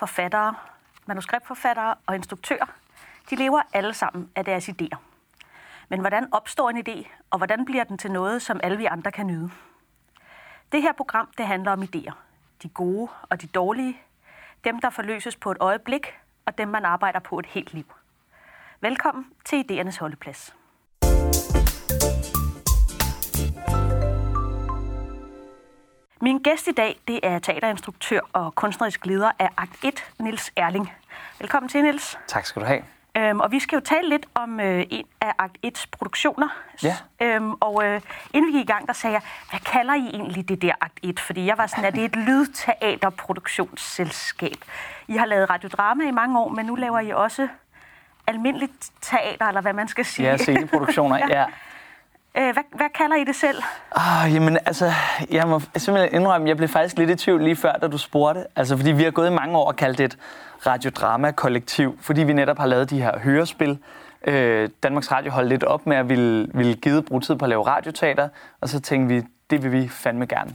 Forfattere, manuskriptforfattere og instruktører, de lever alle sammen af deres idéer. Men hvordan opstår en idé, og hvordan bliver den til noget, som alle vi andre kan nyde? Det her program, det handler om idéer. De gode og de dårlige. Dem, der forløses på et øjeblik, og dem, man arbejder på et helt liv. Velkommen til Idéernes Holdeplads. Min gæst i dag, det er teaterinstruktør og kunstnerisk leder af Akt 1, Nils Erling. Velkommen til, Nils. Tak skal du have. Øhm, og vi skal jo tale lidt om øh, en af Akt 1's produktioner. Ja. Øhm, og øh, inden vi gik i gang, der sagde jeg, hvad kalder I egentlig det der Akt 1? Fordi jeg var sådan, at det er et lydteaterproduktionsselskab. I har lavet radiodrama i mange år, men nu laver I også almindeligt teater, eller hvad man skal sige. Ja, sceneproduktioner, ja. ja. Øh, hvad, hvad kalder I det selv? Oh, jamen, altså, jeg må simpelthen indrømme, jeg blev faktisk lidt i tvivl lige før, da du spurgte. Altså, fordi vi har gået i mange år og kaldt det et radiodrama-kollektiv, fordi vi netop har lavet de her hørespil. Øh, Danmarks Radio holdt lidt op med at ville, ville give bruge tid på at lave radioteater, og så tænkte vi, det vil vi fandme gerne.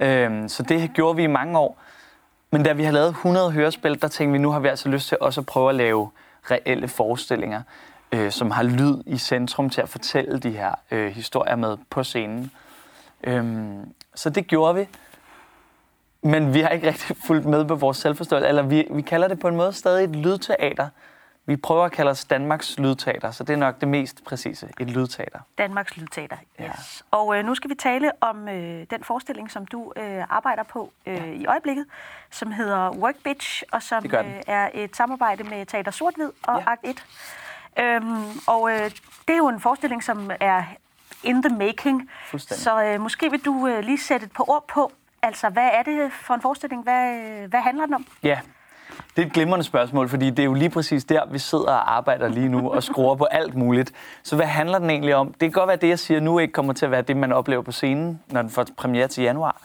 Øh, så det gjorde vi i mange år. Men da vi har lavet 100 hørespil, der tænkte vi, nu har vi altså lyst til også at prøve at lave reelle forestillinger øh, som har lyd i centrum til at fortælle de her øh, historier med på scenen. Øhm, så det gjorde vi. Men vi har ikke rigtig fulgt med på vores selvforståelse, eller vi, vi kalder det på en måde stadig et lydteater. Vi prøver at kalde os Danmarks Lydteater, så det er nok det mest præcise, et lydteater. Danmarks Lydteater, yes. Ja. Og øh, nu skal vi tale om øh, den forestilling, som du øh, arbejder på øh, ja. i øjeblikket, som hedder Work Bitch, og som øh, er et samarbejde med Teater Sort-Hvid og ja. Akt 1. Øhm, og øh, det er jo en forestilling, som er in the making. Så øh, måske vil du øh, lige sætte et par ord på, altså hvad er det for en forestilling? Hvad, hvad handler den om? Ja, det er et glimrende spørgsmål, fordi det er jo lige præcis der, vi sidder og arbejder lige nu og skruer på alt muligt. Så hvad handler den egentlig om? Det kan godt være, at det, jeg siger nu, ikke kommer til at være det, man oplever på scenen, når den får premiere til januar.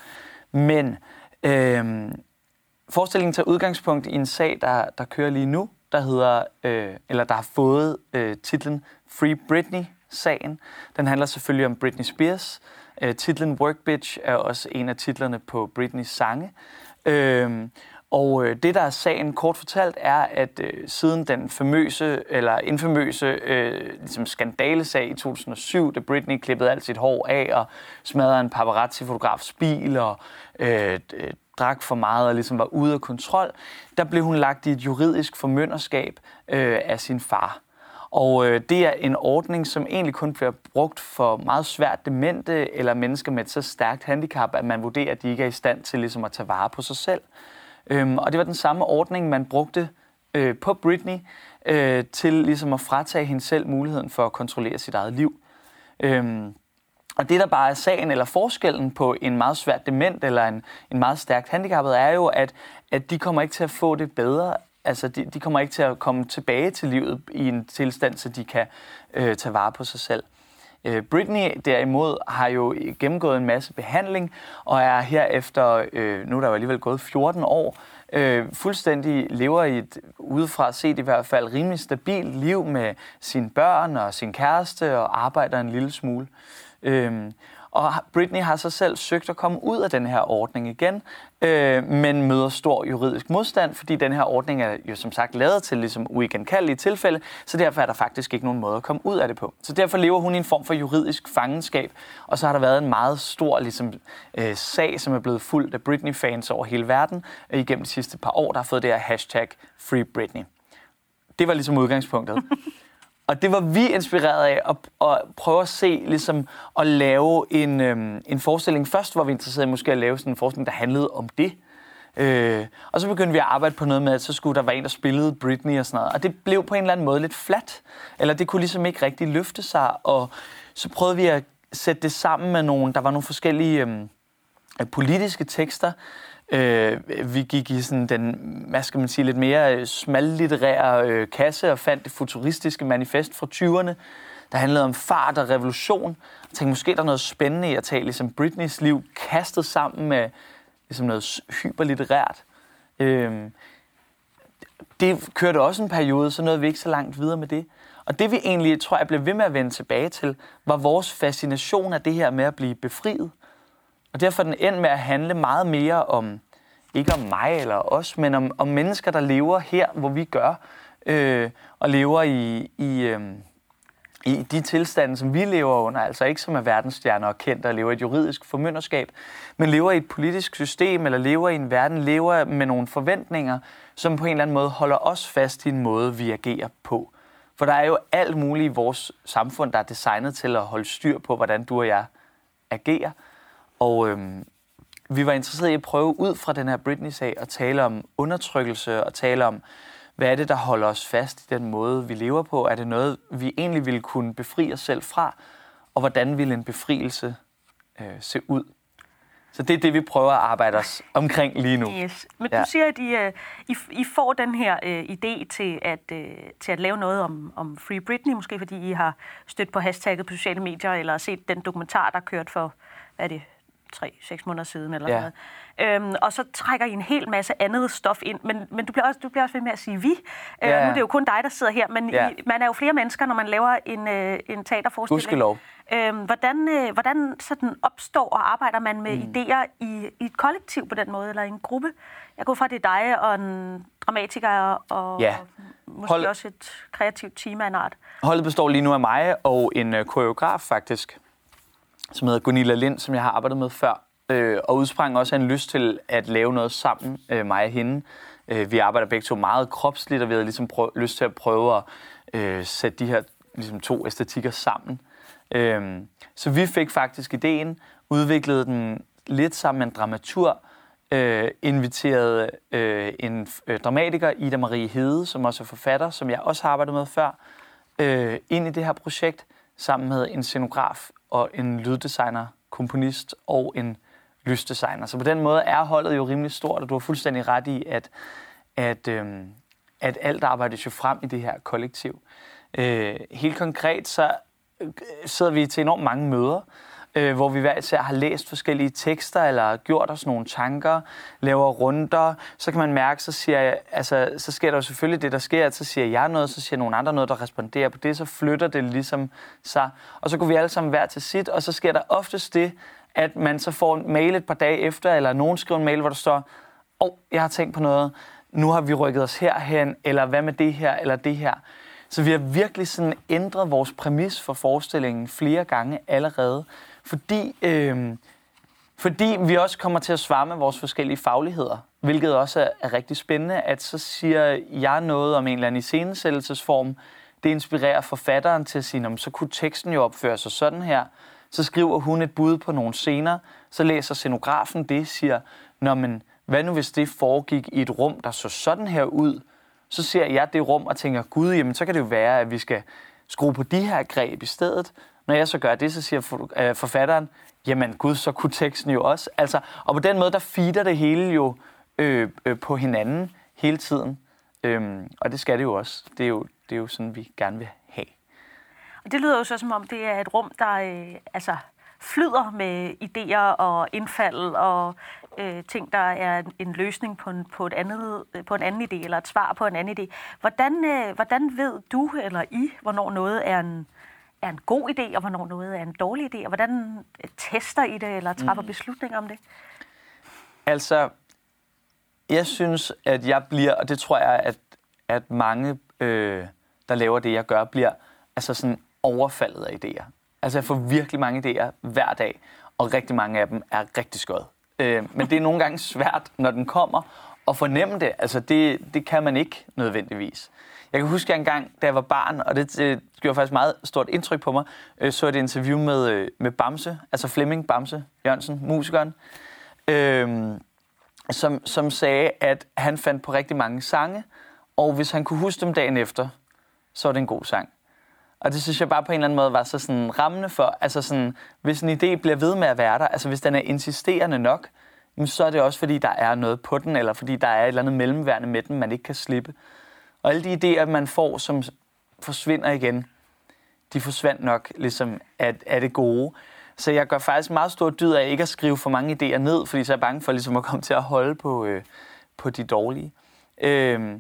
Men øh, forestillingen tager udgangspunkt i en sag, der, der kører lige nu, der hedder, øh, eller der har fået øh, titlen Free Britney-sagen. Den handler selvfølgelig om Britney Spears. Øh, titlen Work Bitch er også en af titlerne på Britneys sange. Øh, og øh, det, der er sagen kort fortalt, er, at øh, siden den famøse, eller infamøse øh, ligesom skandalesag i 2007, da Britney klippede alt sit hår af og smadrede en paparazzi-fotografs bil og øh, drak for meget og ligesom var ude af kontrol, der blev hun lagt i et juridisk formynderskab øh, af sin far. Og øh, det er en ordning, som egentlig kun bliver brugt for meget svært demente eller mennesker med et så stærkt handicap, at man vurderer, at de ikke er i stand til ligesom at tage vare på sig selv. Øhm, og det var den samme ordning, man brugte øh, på Britney øh, til ligesom at fratage hende selv muligheden for at kontrollere sit eget liv. Øhm, og det, der bare er sagen eller forskellen på en meget svært dement eller en, en meget stærkt handicappet, er jo, at, at de kommer ikke til at få det bedre. Altså, de, de kommer ikke til at komme tilbage til livet i en tilstand, så de kan øh, tage vare på sig selv. Øh, Britney derimod har jo gennemgået en masse behandling, og er herefter, øh, nu er der jo alligevel gået 14 år, øh, fuldstændig lever i et, udefra set i hvert fald, rimelig stabilt liv med sine børn og sin kæreste, og arbejder en lille smule. Øhm, og Britney har så selv søgt at komme ud af den her ordning igen, øh, men møder stor juridisk modstand, fordi den her ordning er jo som sagt lavet til ligesom uigenkaldelige tilfælde, så derfor er der faktisk ikke nogen måde at komme ud af det på. Så derfor lever hun i en form for juridisk fangenskab, og så har der været en meget stor ligesom, øh, sag, som er blevet fuldt af Britney-fans over hele verden øh, igennem de sidste par år, der har fået det her hashtag Free Britney. Det var ligesom udgangspunktet. Og det var vi inspireret af at, at prøve at se, ligesom at lave en, øhm, en forestilling. Først var vi interesseret i måske at lave sådan en forestilling, der handlede om det. Øh, og så begyndte vi at arbejde på noget med, at så skulle der være en, der spillede Britney og sådan noget. Og det blev på en eller anden måde lidt flat. Eller det kunne ligesom ikke rigtig løfte sig. Og så prøvede vi at sætte det sammen med nogle, der var nogle forskellige øhm, politiske tekster, Øh, vi gik i sådan den, hvad skal man sige, lidt mere øh, smallitterære øh, kasse og fandt det futuristiske manifest fra 20'erne, der handlede om fart og revolution. Jeg tænkte, måske der er noget spændende i at tage ligesom Britneys liv kastet sammen med ligesom noget hyperlitterært. Øh, det kørte også en periode, så nåede vi ikke så langt videre med det. Og det vi egentlig, tror jeg, blev ved med at vende tilbage til, var vores fascination af det her med at blive befriet. Og derfor er den endt med at handle meget mere om ikke om mig eller os, men om, om mennesker, der lever her, hvor vi gør, øh, og lever i, i, øh, i de tilstande, som vi lever under, altså ikke som er verdensstjerner og kendt og lever i et juridisk formynderskab, men lever i et politisk system, eller lever i en verden, lever med nogle forventninger, som på en eller anden måde holder os fast i en måde, vi agerer på. For der er jo alt muligt i vores samfund, der er designet til at holde styr på, hvordan du og jeg agerer. Og øhm, vi var interesseret i at prøve ud fra den her Britney-sag at tale om undertrykkelse og tale om, hvad er det, der holder os fast i den måde, vi lever på? Er det noget, vi egentlig ville kunne befri os selv fra? Og hvordan ville en befrielse øh, se ud? Så det er det, vi prøver at arbejde os omkring lige nu. Yes. Men ja. du siger, at I, uh, I, I får den her uh, idé til at, uh, til at lave noget om, om Free Britney, måske fordi I har stødt på hashtagget på sociale medier, eller set den dokumentar, der kørt for, hvad er det, tre-seks måneder siden, eller ja. noget. Øhm, og så trækker I en hel masse andet stof ind, men, men du, bliver også, du bliver også ved med at sige vi. Øh, ja. Nu er det jo kun dig, der sidder her, men ja. I, man er jo flere mennesker, når man laver en, øh, en teaterforestilling. Gudskelov. Øhm, hvordan, øh, hvordan sådan opstår og arbejder man med mm. idéer i, i et kollektiv på den måde, eller i en gruppe? Jeg går fra, at det er dig og en dramatiker og, ja. og måske Hold... også et kreativt team af en art. Holdet består lige nu af mig og en øh, koreograf faktisk, som hedder Gunilla Lind, som jeg har arbejdet med før. Øh, og udsprang også en lyst til at lave noget sammen, øh, mig og hende. Øh, vi arbejder begge to meget kropsligt, og vi havde ligesom prøv, lyst til at prøve at øh, sætte de her ligesom to æstetikker sammen. Øh, så vi fik faktisk ideen, udviklede den lidt sammen med en dramatur, øh, inviterede øh, en øh, dramatiker, Ida Marie Hede, som også er forfatter, som jeg også har arbejdet med før, øh, ind i det her projekt, sammen med en scenograf og en lyddesigner, komponist og en lysdesigner. Så på den måde er holdet jo rimelig stort, og du har fuldstændig ret i, at, at, øhm, at alt arbejdes jo frem i det her kollektiv. Øh, helt konkret så øh, sidder vi til enormt mange møder, øh, hvor vi hver især har læst forskellige tekster, eller gjort os nogle tanker, laver runder, så kan man mærke, så, siger jeg, altså, så sker der jo selvfølgelig det, der sker, at så siger jeg noget, så siger nogle andre noget, der responderer på det, så flytter det ligesom sig. Og så går vi alle sammen hver til sit, og så sker der oftest det, at man så får en mail et par dage efter, eller nogen skriver en mail, hvor der står, åh, oh, jeg har tænkt på noget, nu har vi rykket os herhen, eller hvad med det her, eller det her. Så vi har virkelig sådan ændret vores præmis for forestillingen flere gange allerede, fordi, øh, fordi vi også kommer til at svare med vores forskellige fagligheder, hvilket også er, er rigtig spændende, at så siger jeg noget om en eller anden iscenesættelsesform, det inspirerer forfatteren til at sige, så kunne teksten jo opføre sig sådan her, så skriver hun et bud på nogle scener, så læser scenografen det, siger, Nå, men hvad nu hvis det foregik i et rum, der så sådan her ud? Så ser jeg det rum og tænker, gud, jamen så kan det jo være, at vi skal skrue på de her greb i stedet. Når jeg så gør det, så siger øh, forfatteren, jamen gud, så kunne teksten jo også. Altså, og på den måde, der feeder det hele jo øh, øh, på hinanden hele tiden. Øhm, og det skal det jo også. Det er jo, det er jo sådan, vi gerne vil have. Og det lyder jo så, som om det er et rum, der øh, altså, flyder med idéer og indfald og øh, ting, der er en løsning på en, på, et andet, øh, på en anden idé, eller et svar på en anden idé. Hvordan, øh, hvordan ved du eller I, hvornår noget er en, er en god idé, og hvornår noget er en dårlig idé, og hvordan tester I det, eller træffer mm. beslutninger om det? Altså, jeg synes, at jeg bliver, og det tror jeg, at, at mange, øh, der laver det, jeg gør, bliver altså sådan overfaldet af idéer. Altså, jeg får virkelig mange idéer hver dag, og rigtig mange af dem er rigtig skød. Øh, men det er nogle gange svært, når den kommer, at fornemme det. Altså, det, det kan man ikke nødvendigvis. Jeg kan huske, at en gang, da jeg var barn, og det, det gjorde faktisk meget stort indtryk på mig, øh, så et interview med, øh, med Bamse, altså Flemming Bamse Jørgensen, musikeren, øh, som, som sagde, at han fandt på rigtig mange sange, og hvis han kunne huske dem dagen efter, så var det en god sang. Og det synes jeg bare på en eller anden måde var så sådan rammende for, altså sådan, hvis en idé bliver ved med at være der, altså hvis den er insisterende nok, så er det også fordi, der er noget på den, eller fordi der er et eller andet mellemværende med den, man ikke kan slippe. Og alle de idéer, man får, som forsvinder igen, de forsvandt nok ligesom af, af det gode. Så jeg gør faktisk meget stor dyd af ikke at skrive for mange idéer ned, fordi så er jeg bange for ligesom at komme til at holde på, øh, på de dårlige. Øh,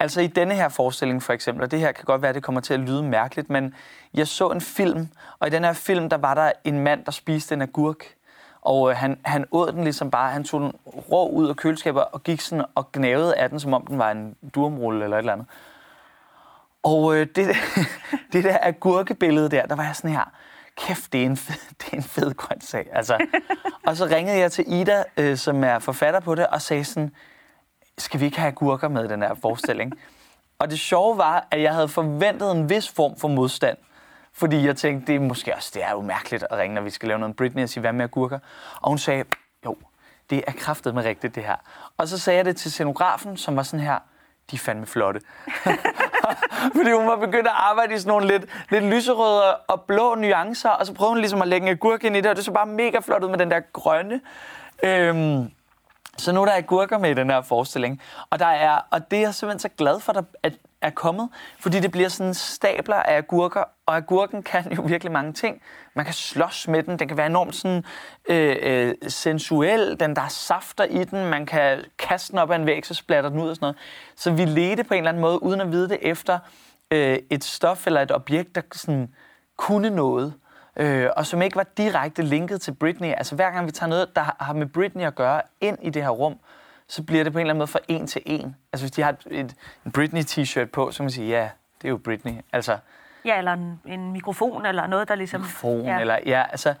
Altså i denne her forestilling for eksempel, og det her kan godt være, at det kommer til at lyde mærkeligt, men jeg så en film, og i den her film, der var der en mand, der spiste en agurk. Og øh, han, han åd den ligesom bare, han tog den rå ud af køleskabet og gik sådan og gnavede af den, som om den var en durumrulle eller et eller andet. Og øh, det, det der agurkebillede der, der var jeg sådan her, kæft, det er en fed, det er en fed grøntsag. Altså. og så ringede jeg til Ida, øh, som er forfatter på det, og sagde sådan, skal vi ikke have agurker med den her forestilling? og det sjove var, at jeg havde forventet en vis form for modstand. Fordi jeg tænkte, det er måske også det er jo mærkeligt at ringe, når vi skal lave noget Britney og sige, hvad med agurker? Og hun sagde, jo, det er kraftet med rigtigt, det her. Og så sagde jeg det til scenografen, som var sådan her, de er fandme flotte. Fordi hun var begyndt at arbejde i sådan nogle lidt, lidt lyserøde og blå nuancer, og så prøvede hun ligesom at lægge en agurk ind i det, og det så bare mega flot ud med den der grønne. Øhm, så nu er der agurker med i den her forestilling. Og, der er, og det er jeg simpelthen så glad for, at er kommet, fordi det bliver sådan stabler af agurker, og agurken kan jo virkelig mange ting. Man kan slås med den, den kan være enormt sådan, øh, øh, sensuel, den der er safter i den, man kan kaste den op ad en væg, så splatter den ud og sådan noget. Så vi ledte på en eller anden måde, uden at vide det, efter øh, et stof eller et objekt, der sådan kunne noget øh, og som ikke var direkte linket til Britney. Altså hver gang vi tager noget, der har med Britney at gøre, ind i det her rum, så bliver det på en eller anden måde for en til en. Altså hvis de har et, et, en Britney-t-shirt på, så kan man sige, ja, det er jo Britney. Altså, ja, eller en, en mikrofon, eller noget, der ligesom... Mikrofon, ja. eller ja, altså...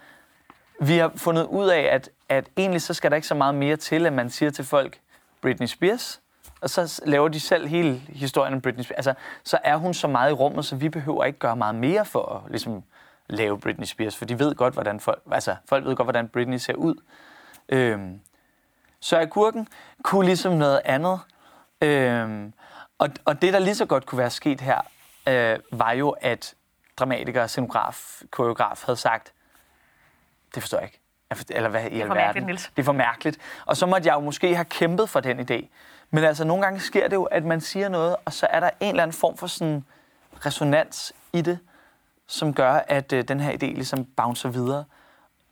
Vi har fundet ud af, at, at egentlig så skal der ikke så meget mere til, at man siger til folk, Britney Spears, og så laver de selv hele historien om Britney Spears. Altså, så er hun så meget i rummet, så vi behøver ikke gøre meget mere for at ligesom, lave Britney Spears, for de ved godt, hvordan folk, altså, folk ved godt, hvordan Britney ser ud. Øhm, så agurken kunne ligesom noget andet. Øhm, og, og det, der lige så godt kunne være sket her, øh, var jo, at dramatiker, scenograf, koreograf havde sagt, det forstår jeg ikke. Eller hvad i alverden. Det er for mærkeligt. Og så måtte jeg jo måske have kæmpet for den idé. Men altså, nogle gange sker det jo, at man siger noget, og så er der en eller anden form for sådan resonans i det som gør, at øh, den her idé ligesom bouncer videre.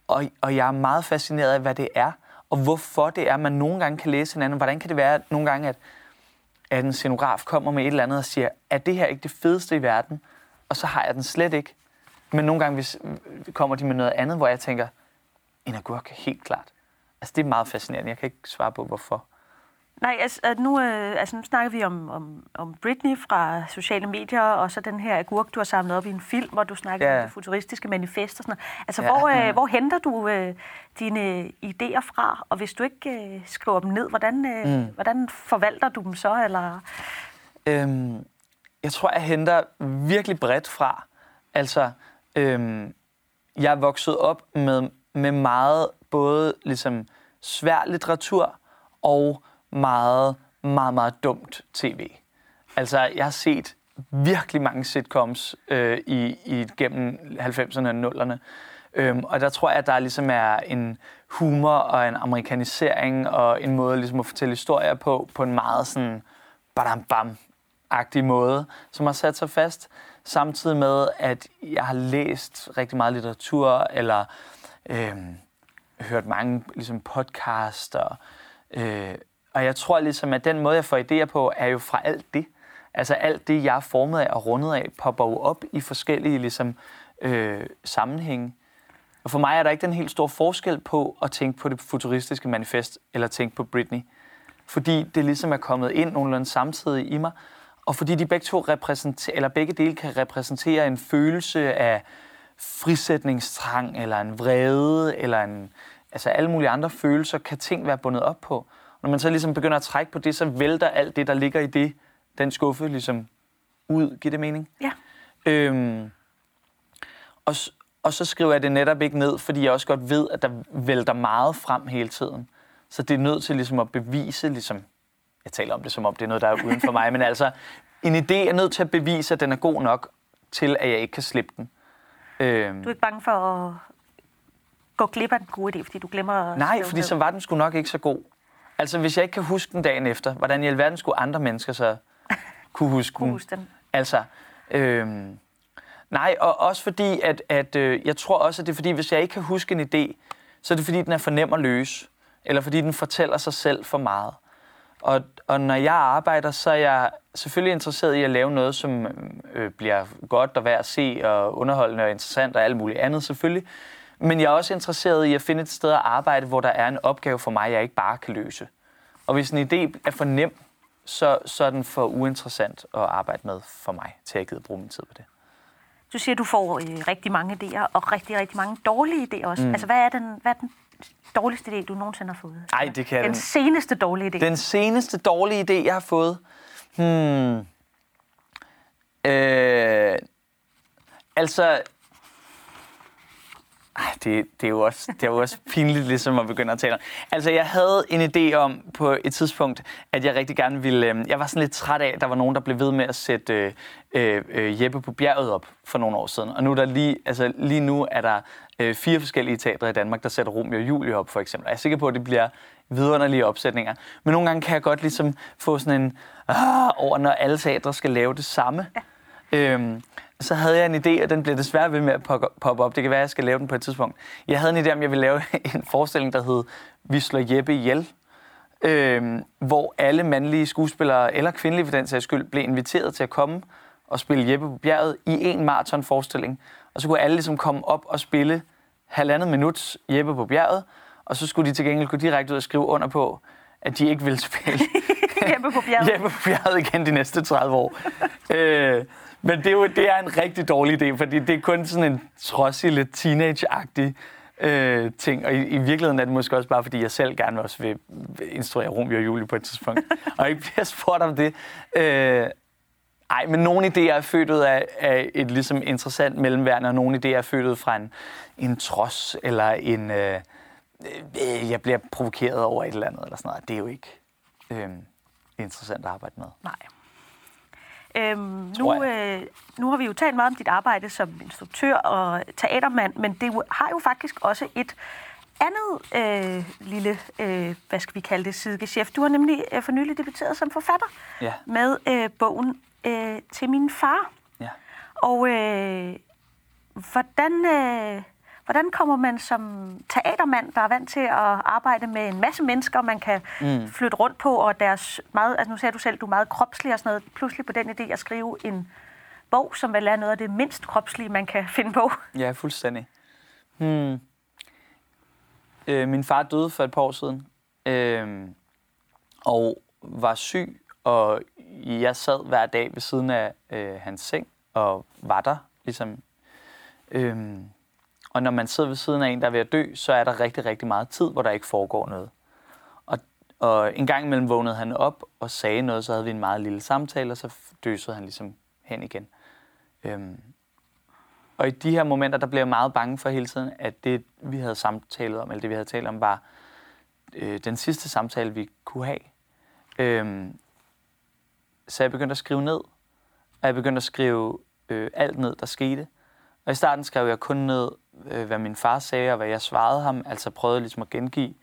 Og, og jeg er meget fascineret af, hvad det er, og hvorfor det er, man nogle gange kan læse hinanden. Hvordan kan det være at nogle gange, at, at en scenograf kommer med et eller andet og siger, er det her ikke det fedeste i verden? Og så har jeg den slet ikke. Men nogle gange hvis, kommer de med noget andet, hvor jeg tænker, en agurk, helt klart. Altså, det er meget fascinerende. Jeg kan ikke svare på, hvorfor. Nej, altså nu, øh, altså, nu snakker vi om, om, om Britney fra sociale medier, og så den her agurk, du har samlet op i en film, hvor du snakker ja. om det futuristiske manifest og sådan noget. Altså, ja. hvor, øh, hvor henter du øh, dine idéer fra? Og hvis du ikke øh, skriver dem ned, hvordan, øh, mm. hvordan forvalter du dem så? Eller? Øhm, jeg tror, jeg henter virkelig bredt fra. Altså, øhm, jeg er vokset op med, med meget både ligesom svær litteratur og meget, meget, meget dumt tv. Altså, jeg har set virkelig mange sitcoms øh, i, i gennem 90'erne og 0'erne. Øhm, og der tror jeg, at der ligesom er en humor og en amerikanisering og en måde ligesom at fortælle historier på, på en meget sådan badam bam agtig måde, som har sat sig fast, samtidig med, at jeg har læst rigtig meget litteratur, eller øh, hørt mange ligesom og øh, og jeg tror ligesom, at den måde, jeg får idéer på, er jo fra alt det. Altså alt det, jeg er formet af og rundet af, popper jo op i forskellige ligesom, øh, sammenhænge. Og for mig er der ikke den helt store forskel på at tænke på det futuristiske manifest, eller tænke på Britney. Fordi det ligesom er kommet ind nogenlunde samtidig i mig, og fordi de begge, to repræsenterer, eller begge dele kan repræsentere en følelse af frisætningstrang, eller en vrede, eller en, altså alle mulige andre følelser, kan ting være bundet op på. Når man så ligesom begynder at trække på det, så vælter alt det, der ligger i det, den skuffe, ligesom ud. Giver det mening? Ja. Øhm, og, og så skriver jeg det netop ikke ned, fordi jeg også godt ved, at der vælter meget frem hele tiden. Så det er nødt til ligesom at bevise, ligesom, jeg taler om det som om det er noget, der er uden for mig, men altså, en idé er nødt til at bevise, at den er god nok til, at jeg ikke kan slippe den. Øhm. Du er ikke bange for at gå glip af den gode idé, fordi du glemmer... Nej, fordi så var den sgu nok ikke så god. Altså, hvis jeg ikke kan huske den dagen efter, hvordan i alverden skulle andre mennesker så kunne huske den? Huske den. Altså, øhm, nej, og også fordi, at, at øh, jeg tror også, at det er fordi, hvis jeg ikke kan huske en idé, så er det fordi, den er for nem at løse. Eller fordi den fortæller sig selv for meget. Og, og når jeg arbejder, så er jeg selvfølgelig interesseret i at lave noget, som øh, bliver godt og værd at se, og underholdende og interessant og alt muligt andet selvfølgelig. Men jeg er også interesseret i at finde et sted at arbejde, hvor der er en opgave for mig, jeg ikke bare kan løse. Og hvis en idé er for nem, så, så er den for uinteressant at arbejde med for mig, til at jeg gider bruge min tid på det. Du siger, at du får øh, rigtig mange idéer, og rigtig, rigtig mange dårlige idéer også. Mm. Altså, hvad er, den, hvad er den dårligste idé, du nogensinde har fået? Nej, det kan Den den. seneste dårlige idé? Den seneste dårlige idé, jeg har fået? Hmm. Øh, altså, det, det, er jo også, det er jo også pinligt ligesom at begynde at tale om. Altså, jeg havde en idé om på et tidspunkt, at jeg rigtig gerne ville... Øh, jeg var sådan lidt træt af, at der var nogen, der blev ved med at sætte øh, øh, øh, Jeppe på bjerget op for nogle år siden. Og nu er der lige, altså, lige nu er der øh, fire forskellige teatre i Danmark, der sætter Romeo og Julie op, for eksempel. Jeg er sikker på, at det bliver vidunderlige opsætninger. Men nogle gange kan jeg godt ligesom få sådan en ah, over, når alle teatre skal lave det samme. Ja. Øhm, så havde jeg en idé, og den bliver desværre ved med at poppe op. Det kan være, at jeg skal lave den på et tidspunkt. Jeg havde en idé om, jeg ville lave en forestilling, der hed Vi slår Jeppe ihjel. Øhm, hvor alle mandlige skuespillere, eller kvindelige for den sags skyld, blev inviteret til at komme og spille Jeppe på bjerget i en maratonforestilling. Og så kunne alle ligesom komme op og spille halvandet minuts Jeppe på bjerget, og så skulle de til gengæld gå direkte ud og skrive under på, at de ikke ville spille Jeppe på bjerget. Jeppe på bjerget igen de næste 30 år. øh, men det er, jo, det er en rigtig dårlig idé, fordi det er kun sådan en trodsig, lidt teenage-agtig øh, ting. Og i, i virkeligheden er det måske også bare, fordi jeg selv gerne også vil instruere Romeo og Julie på et tidspunkt. og ikke bliver spurgt om det. Øh, ej, men nogle idéer er født ud af, af et ligesom interessant mellemværende, og nogle idéer er født ud fra en, en trods, eller en... Øh, øh, jeg bliver provokeret over et eller andet, eller sådan noget. Det er jo ikke øh, interessant at arbejde med. Nej. Øhm, nu, øh, nu har vi jo talt meget om dit arbejde som instruktør og teatermand, men det har jo faktisk også et andet øh, lille, øh, hvad skal vi kalde det, sidegeschæft. Du har nemlig øh, for nylig debuteret som forfatter ja. med øh, bogen øh, Til min far. Ja. Og øh, hvordan... Øh, Hvordan kommer man som teatermand, der er vant til at arbejde med en masse mennesker, man kan mm. flytte rundt på, og deres meget, altså nu ser du selv, du er meget kropslig og sådan noget, pludselig på den idé at skrive en bog, som vel er noget af det mindst kropslige, man kan finde på? Ja, fuldstændig. Hmm. Øh, min far døde for et par år siden, øh, og var syg, og jeg sad hver dag ved siden af øh, hans seng, og var der, ligesom... Øh, og når man sidder ved siden af en, der er ved at dø, så er der rigtig, rigtig meget tid, hvor der ikke foregår noget. Og, og en gang imellem vågnede han op og sagde noget, så havde vi en meget lille samtale, og så døsede han ligesom hen igen. Øhm, og i de her momenter, der blev jeg meget bange for hele tiden, at det, vi havde samtalet om, eller det, vi havde talt om, var øh, den sidste samtale, vi kunne have. Øhm, så jeg begyndte at skrive ned, og jeg begyndte at skrive øh, alt ned, der skete. Og i starten skrev jeg kun ned, øh, hvad min far sagde, og hvad jeg svarede ham. Altså prøvede ligesom at gengive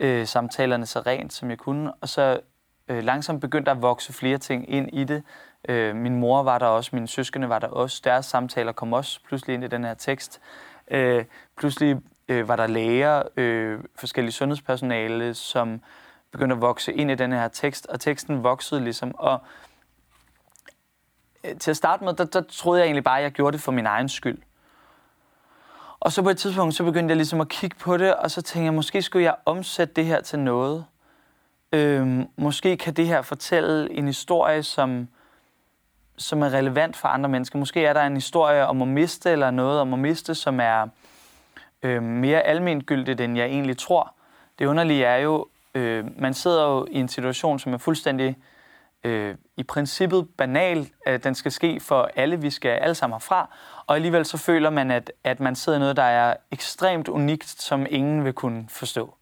øh, samtalerne så rent, som jeg kunne. Og så øh, langsomt begyndte der at vokse flere ting ind i det. Øh, min mor var der også, mine søskende var der også. Deres samtaler kom også pludselig ind i den her tekst. Øh, pludselig øh, var der læger, øh, forskellige sundhedspersonale, som begyndte at vokse ind i den her tekst, og teksten voksede ligesom. Og øh, til at starte med, der, der troede jeg egentlig bare, at jeg gjorde det for min egen skyld. Og så på et tidspunkt, så begyndte jeg ligesom at kigge på det, og så tænkte jeg, måske skulle jeg omsætte det her til noget. Øhm, måske kan det her fortælle en historie, som, som er relevant for andre mennesker. Måske er der en historie om at miste, eller noget om at miste, som er øh, mere almengyldigt, end jeg egentlig tror. Det underlige er jo, øh, man sidder jo i en situation, som er fuldstændig øh, i princippet banal. At den skal ske for alle, vi skal alle sammen herfra. Og alligevel så føler man, at, at man sidder i noget, der er ekstremt unikt, som ingen vil kunne forstå.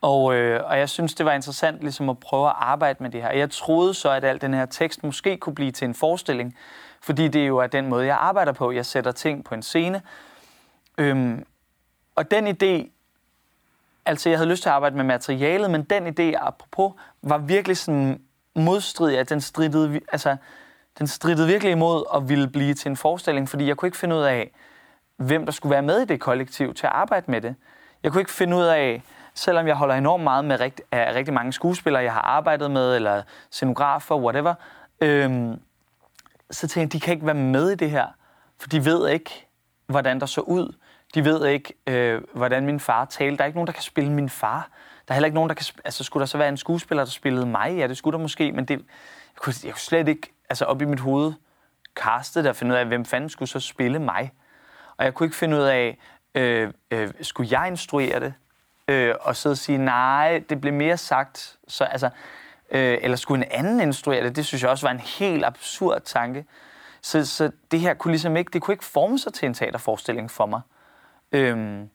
Og, øh, og jeg synes, det var interessant ligesom at prøve at arbejde med det her. Jeg troede så, at al den her tekst måske kunne blive til en forestilling, fordi det jo er den måde, jeg arbejder på. Jeg sætter ting på en scene. Øhm, og den idé, altså jeg havde lyst til at arbejde med materialet, men den idé, apropos, var virkelig sådan modstridig, at den strittede, altså, den strittede virkelig imod at ville blive til en forestilling, fordi jeg kunne ikke finde ud af, hvem der skulle være med i det kollektiv til at arbejde med det. Jeg kunne ikke finde ud af, selvom jeg holder enormt meget med rigt, af rigtig mange skuespillere, jeg har arbejdet med, eller scenografer, whatever, øhm, så tænkte jeg, de kan ikke være med i det her, for de ved ikke, hvordan der så ud. De ved ikke, øh, hvordan min far talte. Der er ikke nogen, der kan spille min far. Der er heller ikke nogen, der kan... Altså, skulle der så være en skuespiller, der spillede mig? Ja, det skulle der måske, men det, jeg, kunne, jeg kunne slet ikke, altså op i mit hoved, castet der finde ud af, hvem fanden skulle så spille mig? Og jeg kunne ikke finde ud af, øh, øh, skulle jeg instruere det? Øh, og så sige, nej, det blev mere sagt. Så, altså, øh, eller skulle en anden instruere det? Det synes jeg også var en helt absurd tanke. Så, så det her kunne ligesom ikke, det kunne ikke forme sig til en teaterforestilling for mig. Øhm,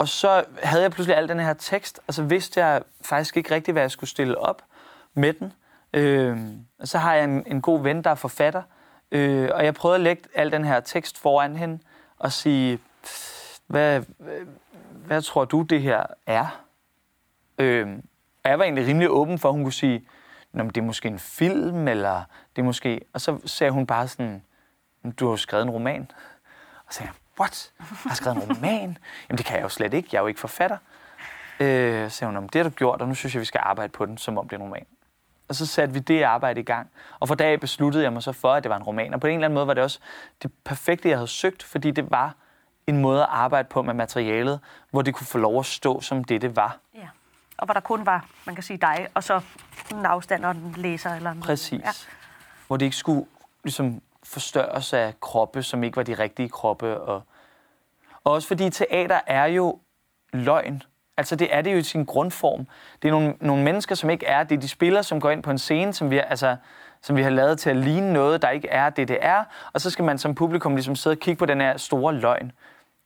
og så havde jeg pludselig al den her tekst, og så vidste jeg faktisk ikke rigtigt, hvad jeg skulle stille op med den. Øh, og så har jeg en, en god ven, der er forfatter, øh, og jeg prøvede at lægge al den her tekst foran hende og sige, hvad, hvad tror du, det her er? Øh, og jeg var egentlig rimelig åben for, at hun kunne sige, Nå, det er måske en film, eller det er måske... Og så sagde hun bare sådan, du har jo skrevet en roman. Og så sagde jeg, what? Jeg har skrevet en roman? Jamen, det kan jeg jo slet ikke. Jeg er jo ikke forfatter. Øh, så sagde hun, det har du gjort, og nu synes jeg, vi skal arbejde på den, som om det er en roman. Og så satte vi det arbejde i gang. Og for dag besluttede jeg mig så for, at det var en roman. Og på en eller anden måde var det også det perfekte, jeg havde søgt, fordi det var en måde at arbejde på med materialet, hvor det kunne få lov at stå som det, det var. Ja. Og hvor der kun var, man kan sige dig, og så en afstand og en læser. Eller en Præcis. Ja. Hvor det ikke skulle ligesom forstørres af kroppe, som ikke var de rigtige kroppe. Og, og også fordi teater er jo løgn. Altså det er det jo i sin grundform. Det er nogle, nogle mennesker, som ikke er det. De spiller, som går ind på en scene, som vi, altså, som vi har lavet til at ligne noget, der ikke er det, det er. Og så skal man som publikum ligesom sidde og kigge på den her store løgn.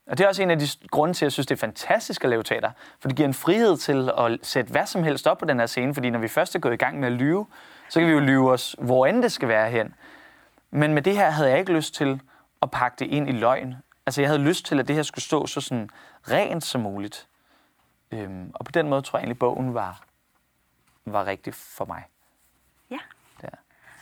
Og det er også en af de grunde til, at jeg synes, det er fantastisk at lave teater. For det giver en frihed til at sætte hvad som helst op på den her scene. Fordi når vi først er gået i gang med at lyve, så kan vi jo lyve os, hvor end det skal være hen. Men med det her havde jeg ikke lyst til at pakke det ind i løgn. Altså jeg havde lyst til, at det her skulle stå så sådan rent som muligt. Øhm, og på den måde tror jeg egentlig, bogen var, var rigtig for mig. Ja. Der.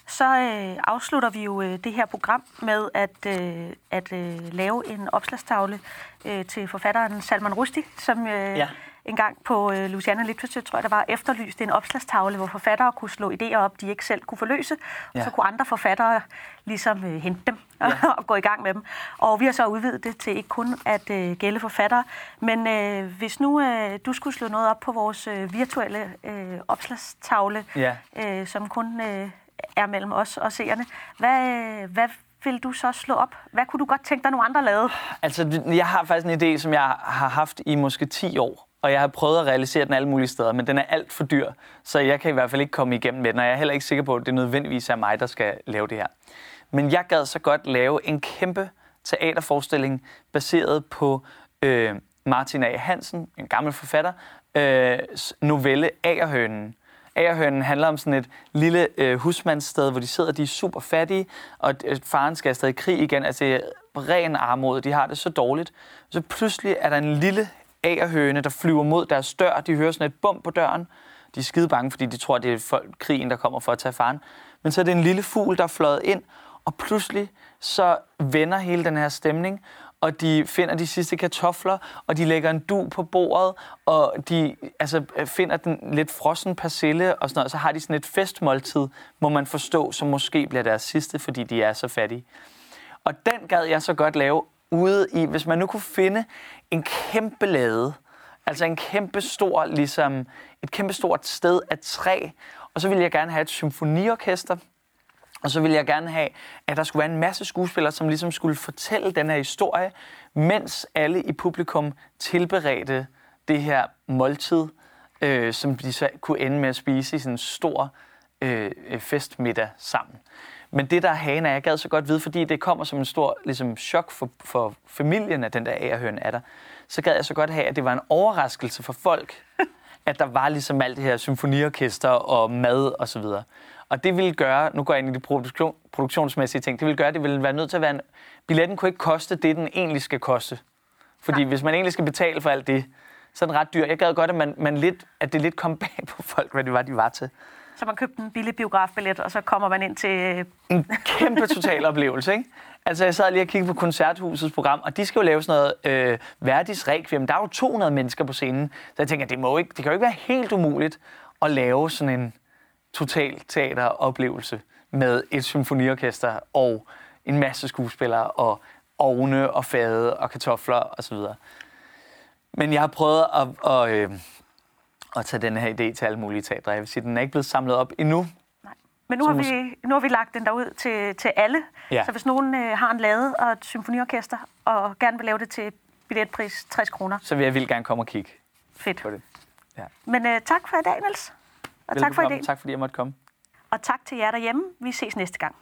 Så øh, afslutter vi jo øh, det her program med at, øh, at øh, lave en opslagstavle øh, til forfatteren Salman Rushdie, som øh, ja en gang på øh, Luciana Literature, tror jeg, der var efterlyst en opslagstavle, hvor forfattere kunne slå idéer op, de ikke selv kunne forløse. Ja. Så kunne andre forfattere ligesom øh, hente dem ja. og gå i gang med dem. Og vi har så udvidet det til ikke kun at øh, gælde forfattere, men øh, hvis nu øh, du skulle slå noget op på vores øh, virtuelle øh, opslagstavle, ja. øh, som kun øh, er mellem os og seerne, hvad, øh, hvad vil du så slå op? Hvad kunne du godt tænke dig, nogle andre lavede? Altså, jeg har faktisk en idé, som jeg har haft i måske 10 år og jeg har prøvet at realisere den alle mulige steder, men den er alt for dyr, så jeg kan i hvert fald ikke komme igennem med den, og jeg er heller ikke sikker på, at det nødvendigvis er mig, der skal lave det her. Men jeg gad så godt lave en kæmpe teaterforestilling baseret på øh, Martin A. Hansen, en gammel forfatter, øh, novelle Agerhønen. Agerhønen handler om sådan et lille øh, husmandssted, hvor de sidder, de er super fattige, og øh, faren skal afsted i krig igen. Altså ren armod, de har det så dårligt. Så pludselig er der en lille agerhøne, der flyver mod deres dør. De hører sådan et bum på døren. De er skide bange, fordi de tror, det er folk, krigen, der kommer for at tage faren. Men så er det en lille fugl, der er fløjet ind, og pludselig så vender hele den her stemning, og de finder de sidste kartofler, og de lægger en du på bordet, og de altså, øh, finder den lidt frossen persille, og sådan noget. Så har de sådan et festmåltid, må man forstå, som måske bliver deres sidste, fordi de er så fattige. Og den gad jeg så godt lave ude i, hvis man nu kunne finde en kæmpe lade, altså en kæmpe stor, ligesom et kæmpe stort sted af træ, og så ville jeg gerne have et symfoniorkester, og så ville jeg gerne have, at der skulle være en masse skuespillere, som ligesom skulle fortælle den her historie, mens alle i publikum tilberedte det her måltid, øh, som de så kunne ende med at spise i sådan en stor øh, øh festmiddag sammen. Men det, der er hagen, er, jeg gad så godt vide, fordi det kommer som en stor ligesom, chok for, for familien, at den der agerhøn er der, så gad jeg så godt have, at det var en overraskelse for folk, at der var ligesom alt det her symfoniorkester og mad og så videre. Og det ville gøre, nu går jeg ind i de produktion, produktionsmæssige ting, det ville gøre, at det ville være nødt til at være en... Billetten kunne ikke koste det, den egentlig skal koste. Fordi Nej. hvis man egentlig skal betale for alt det, så er den ret dyr. Jeg gad godt, at, man, man lidt, at det lidt kom bag på folk, hvad det var, de var til. Så man købte en billig biografbillet, og så kommer man ind til... Øh, en kæmpe total oplevelse, ikke? Altså, jeg sad lige og kiggede på Koncerthusets program, og de skal jo lave sådan noget øh, Verdis Requiem. Der er jo 200 mennesker på scenen, så jeg tænker, det, må ikke, det kan jo ikke være helt umuligt at lave sådan en total teateroplevelse med et symfoniorkester og en masse skuespillere og ovne og fade og kartofler osv. Men jeg har prøvet at, at, at, at tage den her idé til alle mulige teatre. Jeg vil sige, den er ikke blevet samlet op endnu. Nej. Men nu har, vi, nu har vi lagt den derud til, til alle. Ja. Så hvis nogen øh, har en lade og et symfoniorkester, og gerne vil lave det til billetpris 60 kroner. Så vil jeg vildt gerne komme og kigge Fedt. på det. Ja. Men øh, tak for i dag, Niels. Og tak for i dag. Tak fordi jeg måtte komme. Og tak til jer derhjemme. Vi ses næste gang.